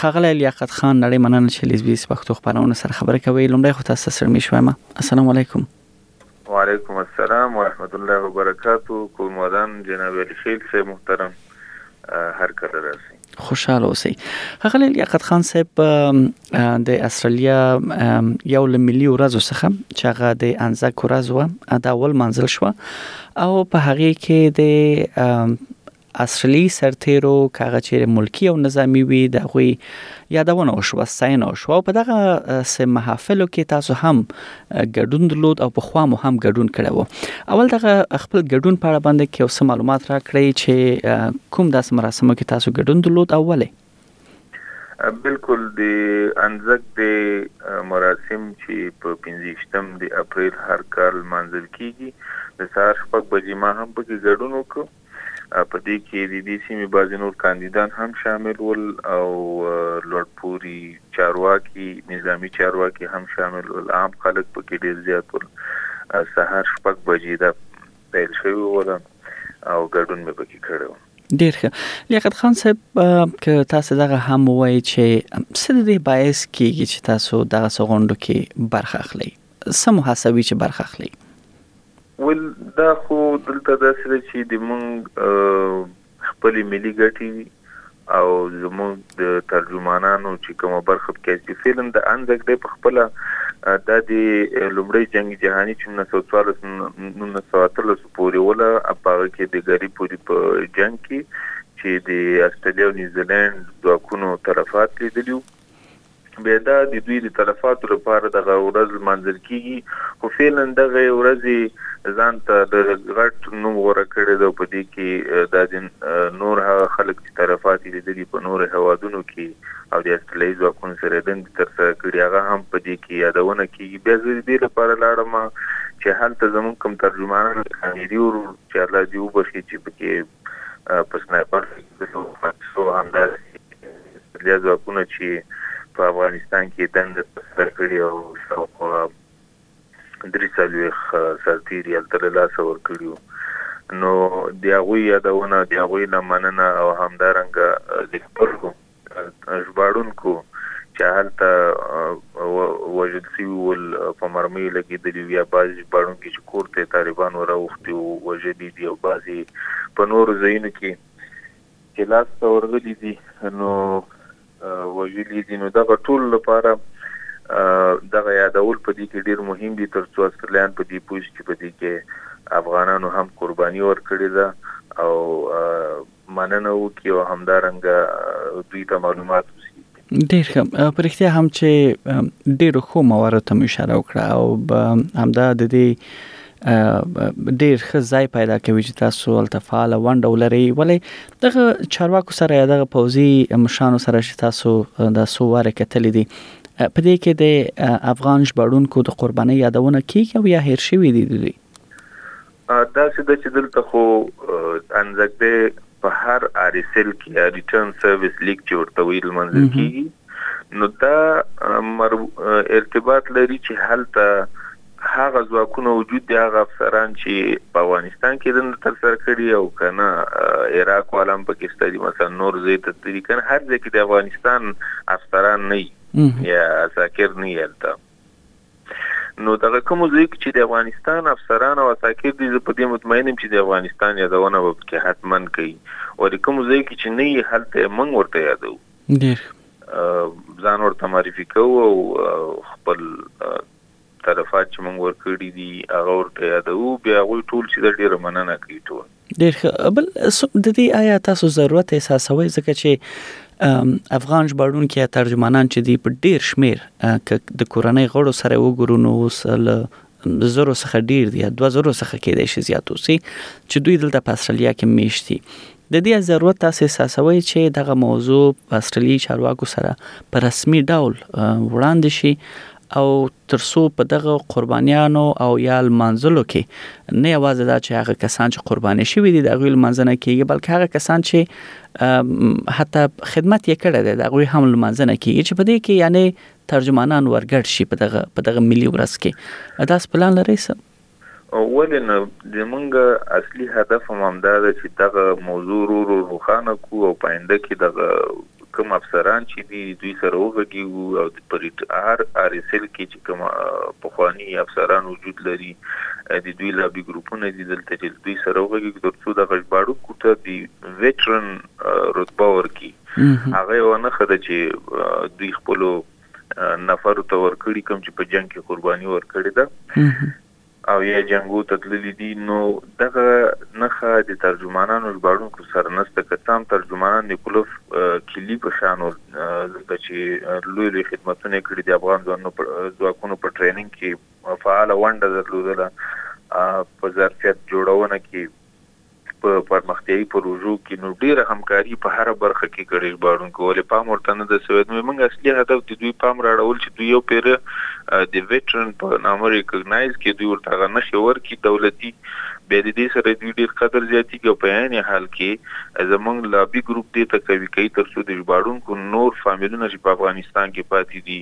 ښاغلی لیاقت خان نړۍ مننه چې له اس پښتو خبرونه سره خبرې کوي لومړی خو تاسو سره مې شوم السلام علیکم وعلیکم السلام ورحمت الله وبرکاته کون ودان جناب علی خیل سے محترم هر کله راسي خوشاله اوسئ هغه لیاقت خان صاحب د استرالیا یو له ملي ورځو څخه چې هغه د انزک ورځ و دا ول منزل شو او په هغه کې د اصلي سرتېرو که هغه چیرې ملکي او نظامي وي د هغوی یادونه وشوه ستاینه وشوه او په دغه سه محافلو کې تاسو هم ګډون درلود او په خوا مو هم ګډون کړی وو اول دغه خپل ګډون په اړه باندې کې اوس معلومات راکړئ چې کوم داسې مراسمو کې تاسو ګډون درلود او ولې بالکل د انځک د مراسم چې په 15م د اپریل هر کال منځل کیږي د سهار شپږ بجې ما هم پکې ګډون وکړ په دې کې د دې سیمې بعضې نور کاندیدان هم شامل ول او لوړ پوري چارواکي، نظامي چارواکي هم شامل ول، عام خلک په کې ډېر زیات ول، سهار شپږ بجې دا پیل شوې وله او ګډون مې په کې کړی و. ډیر ښه لیاقت خان صاحب که تاسو دغه هم وایي چې څه د دې باعث کیږي چې تاسو دغه سغونډو کې برخه اخلي سمو هڅوي چې برخه اخلي ویل دا خو دلته داسې ده چې د موږ خپلې ملي ګټې دي او زموږ د ترجمانانو چې کومه برخه پکې اچي فعلا د انځک دی په خپله دا د لومړی جنګ جهاني چې 1914 1913 پورې ولا په هغه کې د ګری پورې په جنګ کې چې د استرالیا او نیوزیلند ځواکونو تلفات لیدلی بيا دا د دوی د تلفاتو لپاره دغه ورځ لمانځل کيږي، خو فعلا دغه ورځې ځان ته د غټ نوم غوره کړې ده او په دې کې دا د نور هغه خلک چې تلفات يې ليدلي په نورو هيوادونو کې او د استرليايي ځواکونو سره يې دندې تر سره کړي هغه هم په دې کې يادونه کيږي بيا زه د دې لپاره لاړم چې هلته زموږ کوم ترجمانان کاميري ورور چې الله دې وبخښي چې پکې په سنایپر لګېدلو مات شو، همداسې عدلیه ځواکونو چې په افغانستان کې دنده ترسره کړې او شاوخوا دري څلوېښت سرتېري هلته له لاسه ورکړي وو، نو د هغوی یادونه، د هغوی نه مننه او همدارنګه د خپلو ژباړونکو چا هلته وژل سوي ول په مرميو لګېدلي وو يا بعضي ژباړونکي چي کور ته يې طالبانو راوښتي وو وژلي دي او بعضي يې په نورو ځايونو کي چي لاس ته ورغلي دي نو وژلي دي نو دغه ټولو لپاره دغه يادول په دې کي ډېر مهم دي تر څو اسټرليان په دې پوه سي چي په دې کي افغانانو هم قرباني ورکړې ده او مننه وکړي او همدارنګه دوی ته معلومات وسي. ډیر ښه په رښتیا هم چې ډیرو ښو موارد ته مو اشاره وکړه او همدا د دې ډیر ښه ځای پیدا کوي چې تاسو هلته فعال ونډه ولرئ ولې دغه چارواکو سره یا دغه پوځي مشرانو سره چې تاسو د څو واره کتلې دي په دې کې د افغان ژباړونکو د قربانۍ یادونه کیږي او یا هیر شوی دي دوی داسې ده چې دلته خو انځک دی په هر آرسل کې یا ریټرن سرویس لیک چې ورته ویل منځل کیږي نو دا مر... ارتباط لري چې هلته هغه ځواکونه وجود دي هغه افسران چې په افغانستان کې دند تر سره کړي او کنه عراق والام پاکستان دي مثلا نور زی ته تری کنه هر ځای کې د افغانستان افسران نه یا عساکر نه یلته نو دغه کومو ځای کې چې د افغانستان افسران او عساکر دي زه په دې مطمئن یم چې د افغانستان یادونه به پکې حتما کوي او د کومو ځای کې چې نه یې هلته موږ ورته یادو ډیر ځان ورته معرفي کوو او خپل تلفات چې موږ ورکړي دي هغه ورته یادو بیا هغوی ټول چې د ډیره مننه کوي ټول ډیر ښه بل د دې آیا تاسو ضرورت احساسوي ځکه چې افغان ژباړونکو یا ترجمانان چې دی په ډیر شمیر د کورنۍ غړو سره وګورو نو اوس له زرو څخه ډیر دی 2000 څخه کېدای شي زیات اوسي چې دوی دلته په استرالیا کې میشتي د دې ضرورت تاسو احساسوي چې دغه موضوع په استرالیي چارواکو سره په رسمي ډول وړاندې شي او تر څو په دغه قربانیانو او یا لمانځلو کې نه یوازې دا چې هغه کسان چې قرباني شوي دي د هغوی لمانځنه کیږي بلکې هغه کسان چې حتی خدمت یې کړی دی د هغوی هم لمانځنه کیږي چې په دې کې یعنی ترجمانان ورګډ شي په دغه په دغه ملي ورځ کې داس پلان لري سم ولې نه، زمونږ اصلي هدف هم همدا ده چې دغه موضوع ورو ورو روښانه کړو او په آینده کې دغه کوم افسران چې دي دوی سره وغږیږو او د په ریټ هر آر ایس ایل کې چې کوم پخواني افسران وجود لري د دوی لابي ګروپونه دي دلته چې دوی سره وغږیږو تر څو دغه ژباړونکو ته د ویټرن رتبه ورکړي هغه یوه نښه ده چې دوی خپلو نفرو ته ورکړي کوم چې په جنگ کې قرباني ورکړې ده او یا جنگو ته تللي دي نو دغه نخه د ترجمانانو ژباړونکو سره نسته که څام ترجمانان د کلوف کلی په شانو دلته چې لوی لوی خدمتونه کړي د افغان ځواکونو په ټریننګ کې فعاله ونډه درلودله په ظرفیت جوړونه کې په پرمختیایي پروژو کې نو ډېره همکاري په هره برخه کې کړې ژباړونکو ولې پام ورته نه ده سوی؟ نو وې موږ اصلي هدف د دوی پام راړول چې دوی یو پېره د ویټرن په نامه ریکګنایز کړي دوی ورته هغه نښې ورکړي دولتي بیا د دې سره د دوی ډېر قدر زیاتیږي او په عین حال کې زموږ لابي ګروپ دې ته قوي کوي تر څو د ژباړونکو نور فامیلونه چې په افغانستان کې پاتې دي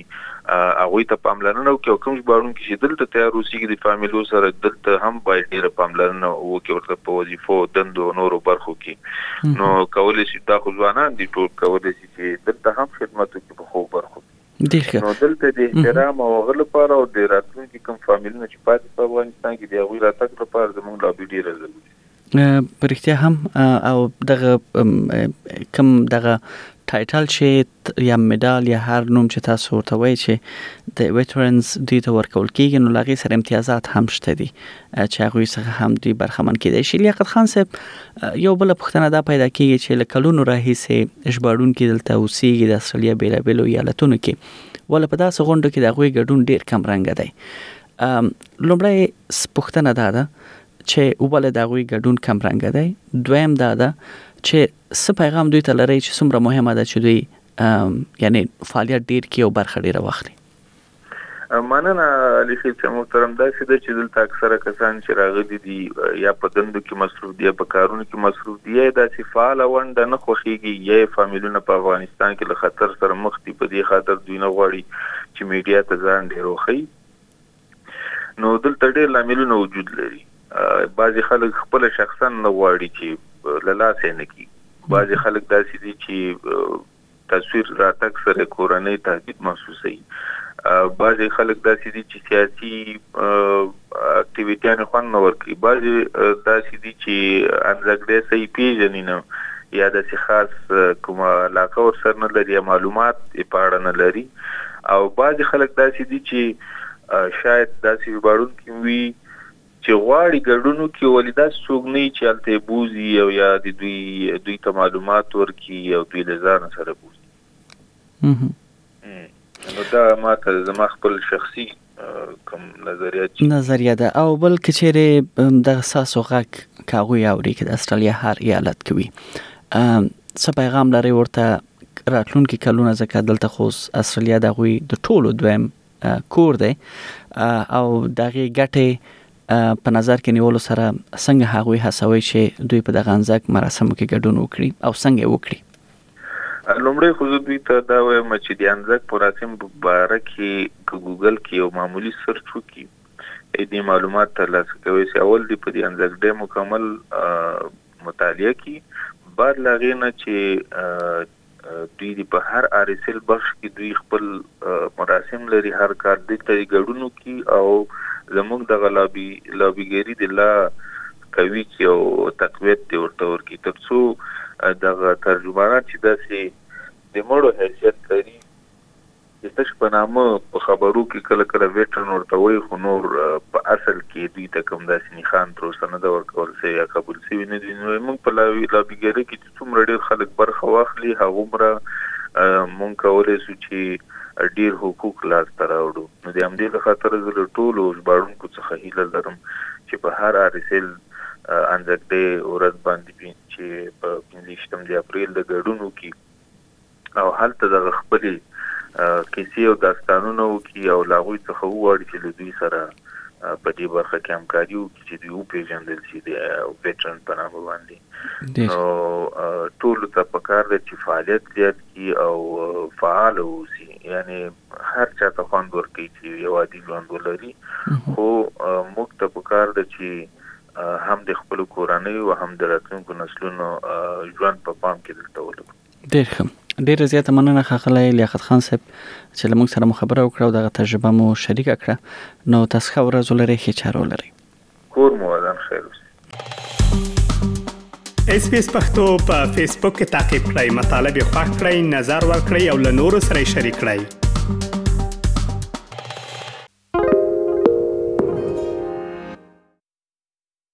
هغوی ته پاملرنه وکړي او کوم ژباړونکي چې دلته تیار اوسیږي د فامیلو سره دلته هم باید ډیره پاملرنه وکړي ورته په وظیفو دندو او نورو برخو کې نو کولی شي دا خو ځوانان دي ټول کولی شي چې دلته هم خدمت وکړي په خو برخو کې نو دلته د احترام او هغه لپاره او د راتلونکي کوم فامیلونه چې پاتې په افغانستان کې د هغوی راتګ لپاره زموږ لابي ډیره ضروري په رښتیا هم او دغه کوم دغه ټایټل چې یا مډال یا هر نوم چې تاسو ورته وایي چې د ویټرنز دوی ته ورکول کیږي نو لاغي سره امتیازات هم شته دي چې هغه څخه هم دوی برخمن کیدای شي لیاقت خان صاحب یو بل پښتنه دا پیدا کیږي چې لکلونو راهیسه ژباړون کې دلته اوسېږي د استرالیا بیلابیلو ایالتونو کې ول په داسې غونډو کې د غوي ګډون ډیر کم رنګ دی لومړی سپښتنه دا ده چې ولې د هغوی ګډون کمرنګه دی؟ دویم دا ده چې څه پیغام دوی ته لرئ چې څومره مهمه ده چې دوی یعنی فعالیت ډیر کړي او برخه ډیره واخلي؟ مننه علي صاحب چې محترم داسې ده چې دلته اکثره کسان چې راغلي دي یا په دندو کې مصروف دي یا په کارونو کې مصروف دي یا داسې فعاله ونډه نه خوښیږي یا یې فامیلونه په افغانستان کې له خطر سره مخ دي په دې خاطر دوی نه غواړي چې میډیا ته ځان ډېر وښيي نو دلته ډېر لاملونه وجود لري بعضی خلک خپل شخصا نه غواړي چې له لاسه نه کی بعضی خلک داسې دي چې تصویر راتک سره کورنۍ تهدید محسوسوي بعضی خلک داسې دي چې سیاسي اکټیویټیان خوند نه ورکوي بعضی داسې دي چې انځګړی صحیح پیژني نه یا داسې خاص کومه علاقه ورسره نه لري یا معلومات یې په اړه نه لري او بعضې خلک داسې دي چې شاید داسې ژباړونکي وي چې غواړي ګډون وکړي ولې داسې څوک نه وي چې هلته یې بوځي او یا د دوی دوی ته معلومات ورکړي او دوی له ځانه سره بوځي نو دا ما ته زما خپل شخصي کوم نظریه چې نظریه ده او بل که چیرې د ساسو غک کاغوی اوري کې د استرالیا هر ایالت کوي څه پیغام لري ورته راتلونکي کلونه ځکه دلته خو استرالیا د غوي د ټولو دویم کور دی او دغه ګټه په نظر کې نیولو سره څنګه هغوی هڅوي چې دوی په دغه انځک مراسمو کې ګډون وکړي او څنګه وکړي لومړی خو زه دوی ته دا وایم چې د انځک پراسیم په باره کې که ګوګل کې یو معمولي سرچ وکړي دې معلومات ترلاسه کوي چې اول دې په دې انځک ډی مکمل مطالعه کی بعد لاغې نه چې دوی دی په هر آر اس ال بخش کې دوی خپل مراسم لري هر کار دلته ګډونو کی او زموږ د غلابي لابیګری د لا کوي چي او تقویت دي ورته ورکړي تر څو دغه ترجمانان چي داسي د مړو حیثیت لري د تش په نامه په خبرو کي کله کله ویټرن ورته وایي خو نور په اصل کي دوی ته کوم داسي نښان تر اوسه نه ده ورکول سوی یا قبول سوی نه دی نو موږ په لابیګرۍ کي کې څومره ډېر خلک برخه واخلي هغومره مونږ کولای سو چې ډېر حقوق لاس ته راوړو نو د همدې له خاطره زه له ټولو ژباړونکو څخه هیله لرم چې په هر آر اس ایل انځکډې ورځ باندې چې په پنځه ویشتم د اپریل د ګډون وکړي او هلته دغه خپلې کیسې او داستانونه وکړي او له هغوی څخه وغواړي چې له دوی سره په دې برخه کې همکاري وکړي چې دوی وپېژندل شي د ویټرن په نامه باندې. نو ټولو ته په کار ده چې فعالیت زیات کړي او فعال اوسي، یعنې هر چا ته خوند ورکوي چې یو عادي ژوند ولري، خو موږ ته په کار ده چې هم د خپلو کورنیو او هم د راتلونکو نسلونو ژوند په پام کې دلته ولرو. ډیر ښه ډیره زیاته مننه ښاغلی لیاقت خان صاحب چې لمونږ سره مو خبره وکړه او دغه تجربه مو شریکه کړه نو تاسو ښه ورځ ولرئ ښه چاره ولرئ کور مو ودان خیر اوسئ اس پی اس پختو په فیسبوک کې تا کې پلی مطلب یو فاک کړئ نظر ور کړئ او له نورو سره شریک کړئ